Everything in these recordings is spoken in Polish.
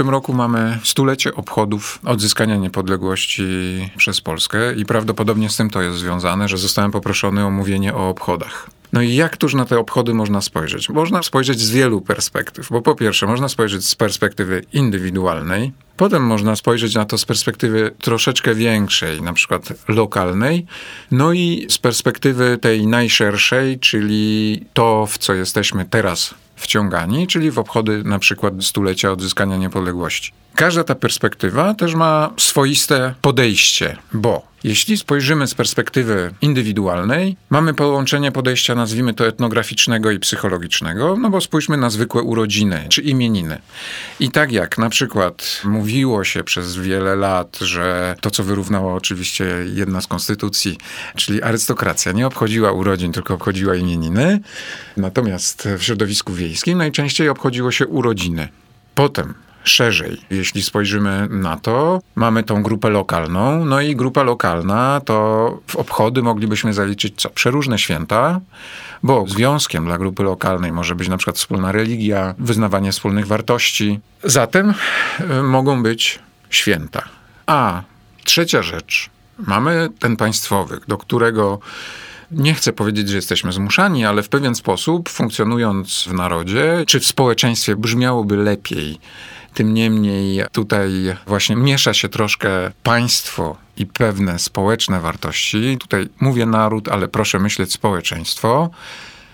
Tym roku mamy stulecie obchodów odzyskania niepodległości przez Polskę i prawdopodobnie z tym to jest związane, że zostałem poproszony o mówienie o obchodach. No i jak tuż na te obchody można spojrzeć? Można spojrzeć z wielu perspektyw, bo po pierwsze można spojrzeć z perspektywy indywidualnej, potem można spojrzeć na to z perspektywy troszeczkę większej, na przykład lokalnej, no i z perspektywy tej najszerszej, czyli to, w co jesteśmy teraz wciągani, czyli w obchody na przykład stulecia odzyskania niepodległości. Każda ta perspektywa też ma swoiste podejście, bo jeśli spojrzymy z perspektywy indywidualnej, mamy połączenie podejścia, nazwijmy to etnograficznego i psychologicznego, no bo spójrzmy na zwykłe urodziny czy imieniny. I tak jak na przykład mówiło się przez wiele lat, że to, co wyrównało oczywiście jedna z konstytucji, czyli arystokracja, nie obchodziła urodzin, tylko obchodziła imieniny, natomiast w środowisku wiejskim najczęściej obchodziło się urodziny. Potem szerzej. Jeśli spojrzymy na to, mamy tą grupę lokalną, no i grupa lokalna to w obchody moglibyśmy zaliczyć co? Przeróżne święta, bo związkiem dla grupy lokalnej może być na przykład wspólna religia, wyznawanie wspólnych wartości. Zatem y, mogą być święta. A trzecia rzecz, mamy ten państwowy, do którego nie chcę powiedzieć, że jesteśmy zmuszani, ale w pewien sposób funkcjonując w narodzie czy w społeczeństwie brzmiałoby lepiej tym niemniej tutaj właśnie miesza się troszkę państwo i pewne społeczne wartości. Tutaj mówię naród, ale proszę myśleć społeczeństwo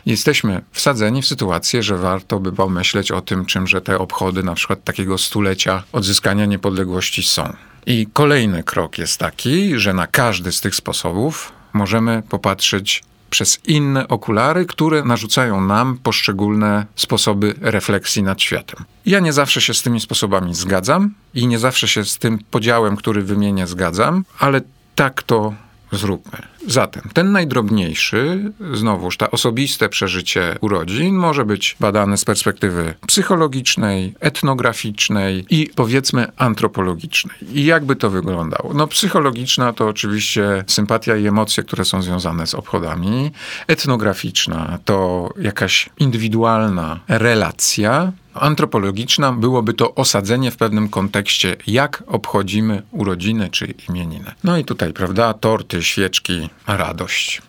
jesteśmy wsadzeni w sytuację, że warto by pomyśleć o tym, czymże te obchody na przykład takiego stulecia odzyskania niepodległości są. I kolejny krok jest taki, że na każdy z tych sposobów możemy popatrzeć przez inne okulary, które narzucają nam poszczególne sposoby refleksji nad światem. Ja nie zawsze się z tymi sposobami zgadzam i nie zawsze się z tym podziałem, który wymienię, zgadzam, ale tak to zróbmy. Zatem ten najdrobniejszy, znowuż ta osobiste przeżycie urodzin może być badane z perspektywy psychologicznej, etnograficznej i powiedzmy antropologicznej. I jakby to wyglądało? No psychologiczna to oczywiście sympatia i emocje, które są związane z obchodami. Etnograficzna to jakaś indywidualna relacja, antropologiczna byłoby to osadzenie w pewnym kontekście, jak obchodzimy urodziny czy imieniny. No i tutaj, prawda, torty, świeczki, radość.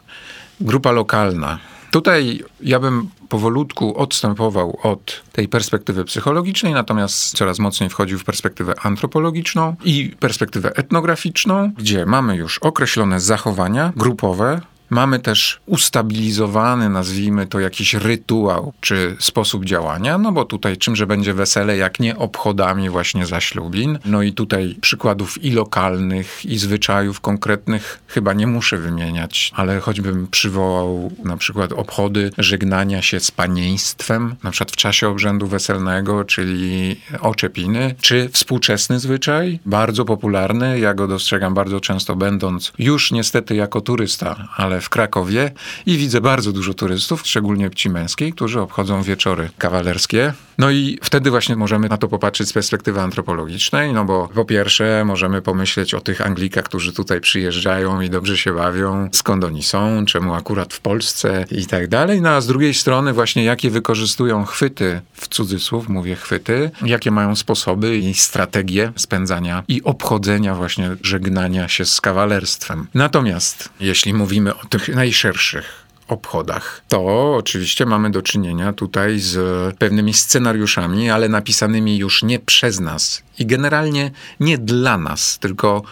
Grupa lokalna. Tutaj ja bym powolutku odstępował od tej perspektywy psychologicznej, natomiast coraz mocniej wchodził w perspektywę antropologiczną i perspektywę etnograficzną, gdzie mamy już określone zachowania grupowe, Mamy też ustabilizowany, nazwijmy to, jakiś rytuał czy sposób działania, no bo tutaj czymże będzie wesele, jak nie obchodami właśnie zaślubin. No i tutaj przykładów i lokalnych, i zwyczajów konkretnych chyba nie muszę wymieniać, ale choćbym przywołał na przykład obchody żegnania się z panieństwem, na przykład w czasie obrzędu weselnego, czyli oczepiny, czy współczesny zwyczaj, bardzo popularny, ja go dostrzegam bardzo często będąc już niestety jako turysta, ale w Krakowie i widzę bardzo dużo turystów, szczególnie płci męskiej, którzy obchodzą wieczory kawalerskie. No i wtedy właśnie możemy na to popatrzeć z perspektywy antropologicznej, no bo po pierwsze możemy pomyśleć o tych Anglikach, którzy tutaj przyjeżdżają i dobrze się bawią, skąd oni są, czemu akurat w Polsce i tak dalej. No a z drugiej strony właśnie jakie wykorzystują chwyty, w cudzysłów mówię chwyty, jakie mają sposoby i strategie spędzania i obchodzenia właśnie żegnania się z kawalerstwem. Natomiast jeśli mówimy o tych najszerszych obchodach, to oczywiście mamy do czynienia tutaj z pewnymi scenariuszami, ale napisanymi już nie przez nas i generalnie nie dla nas, tylko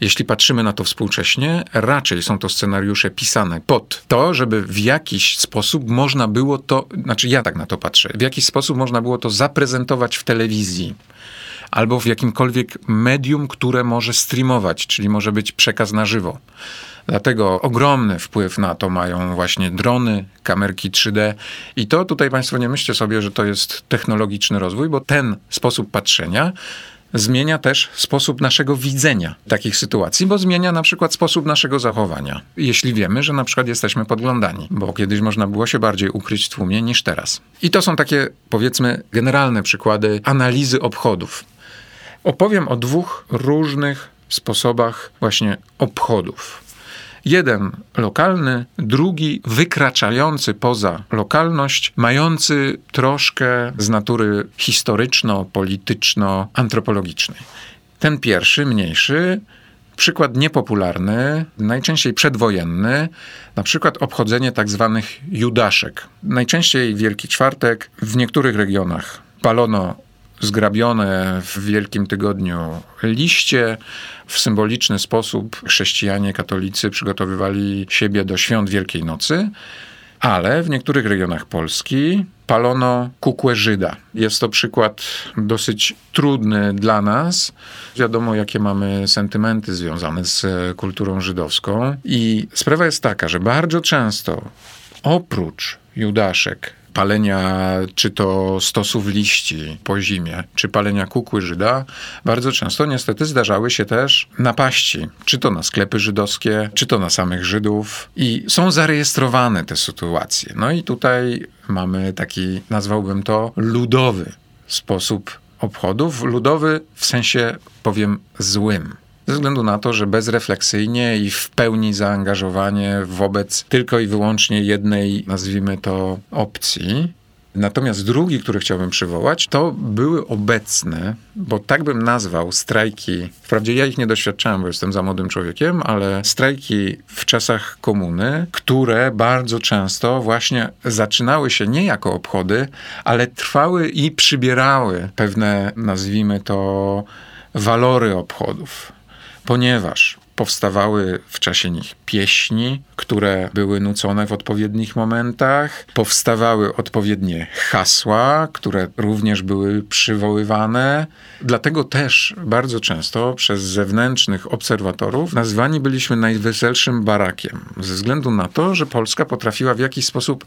jeśli patrzymy na to współcześnie, raczej są to scenariusze pisane pod to, żeby w jakiś sposób można było to, znaczy ja tak na to patrzę, w jakiś sposób można było to zaprezentować w telewizji albo w jakimkolwiek medium, które może streamować, czyli może być przekaz na żywo. Dlatego ogromny wpływ na to mają właśnie drony, kamerki 3D. I to tutaj Państwo nie myślcie sobie, że to jest technologiczny rozwój, bo ten sposób patrzenia zmienia też sposób naszego widzenia takich sytuacji, bo zmienia na przykład sposób naszego zachowania. Jeśli wiemy, że na przykład jesteśmy podglądani, bo kiedyś można było się bardziej ukryć w tłumie niż teraz. I to są takie, powiedzmy, generalne przykłady analizy obchodów. Opowiem o dwóch różnych sposobach właśnie obchodów. Jeden lokalny, drugi wykraczający poza lokalność, mający troszkę z natury historyczno-polityczno-antropologicznej. Ten pierwszy, mniejszy, przykład niepopularny, najczęściej przedwojenny, na przykład obchodzenie tak zwanych judaszek. Najczęściej Wielki Czwartek, w niektórych regionach palono zgrabione w Wielkim Tygodniu liście. W symboliczny sposób chrześcijanie katolicy przygotowywali siebie do świąt Wielkiej Nocy, ale w niektórych regionach Polski palono kukłę Żyda. Jest to przykład dosyć trudny dla nas. Wiadomo, jakie mamy sentymenty związane z kulturą żydowską. I sprawa jest taka, że bardzo często oprócz judaszek palenia czy to stosów liści po zimie, czy palenia kukły Żyda, bardzo często niestety zdarzały się też napaści, czy to na sklepy żydowskie, czy to na samych Żydów i są zarejestrowane te sytuacje. No i tutaj mamy taki, nazwałbym to, ludowy sposób obchodów. Ludowy w sensie, powiem, złym ze względu na to, że bezrefleksyjnie i w pełni zaangażowanie wobec tylko i wyłącznie jednej, nazwijmy to, opcji. Natomiast drugi, który chciałbym przywołać, to były obecne, bo tak bym nazwał strajki. Wprawdzie ja ich nie doświadczałem, bo jestem za młodym człowiekiem, ale strajki w czasach komuny, które bardzo często właśnie zaczynały się nie jako obchody, ale trwały i przybierały pewne, nazwijmy to, walory obchodów ponieważ powstawały w czasie nich pieśni, które były nucone w odpowiednich momentach, powstawały odpowiednie hasła, które również były przywoływane. Dlatego też bardzo często przez zewnętrznych obserwatorów nazwani byliśmy najweselszym barakiem, ze względu na to, że Polska potrafiła w jakiś sposób,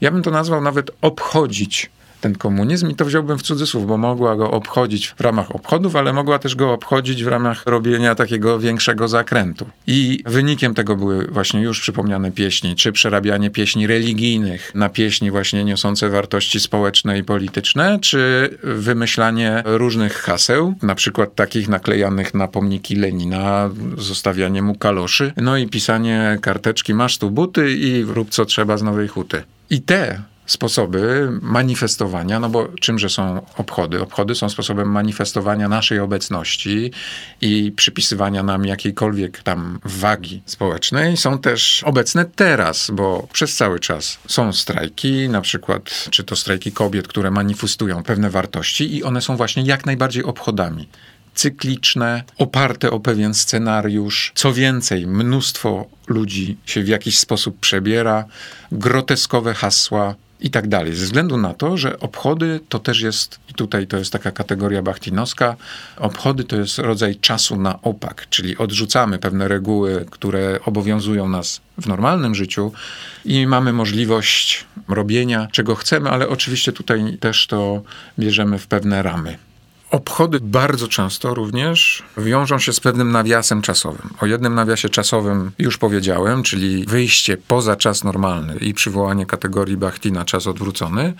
ja bym to nazwał nawet obchodzić ten komunizm i to wziąłbym w cudzysłów, bo mogła go obchodzić w ramach obchodów, ale mogła też go obchodzić w ramach robienia takiego większego zakrętu. I wynikiem tego były właśnie już przypomniane pieśni, czy przerabianie pieśni religijnych na pieśni właśnie niosące wartości społeczne i polityczne, czy wymyślanie różnych haseł, na przykład takich naklejanych na pomniki Lenina, zostawianie mu kaloszy, no i pisanie karteczki masz tu buty i rób co trzeba z Nowej Huty. I te sposoby manifestowania, no bo czymże są obchody? Obchody są sposobem manifestowania naszej obecności i przypisywania nam jakiejkolwiek tam wagi społecznej. Są też obecne teraz, bo przez cały czas są strajki, na przykład czy to strajki kobiet, które manifestują pewne wartości i one są właśnie jak najbardziej obchodami cykliczne, oparte o pewien scenariusz. Co więcej, mnóstwo ludzi się w jakiś sposób przebiera, groteskowe hasła, i tak dalej. Ze względu na to, że obchody to też jest, i tutaj to jest taka kategoria bachtinowska, obchody to jest rodzaj czasu na opak, czyli odrzucamy pewne reguły, które obowiązują nas w normalnym życiu i mamy możliwość robienia czego chcemy, ale oczywiście tutaj też to bierzemy w pewne ramy. Obchody bardzo często również wiążą się z pewnym nawiasem czasowym. O jednym nawiasie czasowym już powiedziałem, czyli wyjście poza czas normalny i przywołanie kategorii Bachtina czas odwrócony.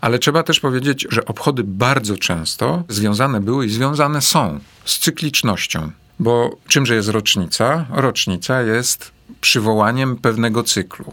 Ale trzeba też powiedzieć, że obchody bardzo często związane były i związane są z cyklicznością. Bo czymże jest rocznica? Rocznica jest przywołaniem pewnego cyklu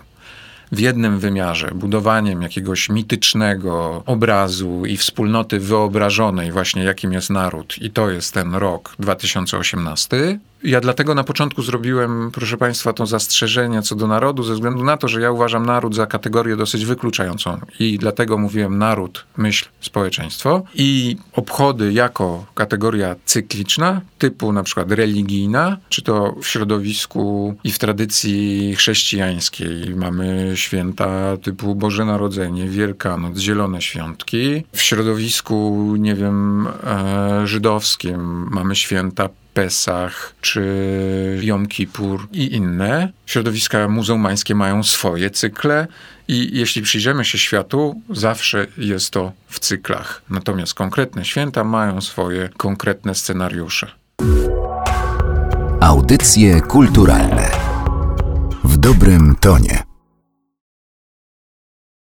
w jednym wymiarze, budowaniem jakiegoś mitycznego obrazu i wspólnoty wyobrażonej, właśnie jakim jest naród, i to jest ten rok 2018, ja dlatego na początku zrobiłem, proszę Państwa, to zastrzeżenie co do narodu, ze względu na to, że ja uważam naród za kategorię dosyć wykluczającą. I dlatego mówiłem naród, myśl, społeczeństwo. I obchody jako kategoria cykliczna, typu na przykład religijna, czy to w środowisku i w tradycji chrześcijańskiej. Mamy święta typu Boże Narodzenie, Wielkanoc, Zielone Świątki. W środowisku, nie wiem, e, żydowskim mamy święta Pesach czy Jom Kippur i inne. Środowiska muzułmańskie mają swoje cykle i jeśli przyjrzymy się światu, zawsze jest to w cyklach. Natomiast konkretne święta mają swoje konkretne scenariusze. Audycje kulturalne w dobrym tonie.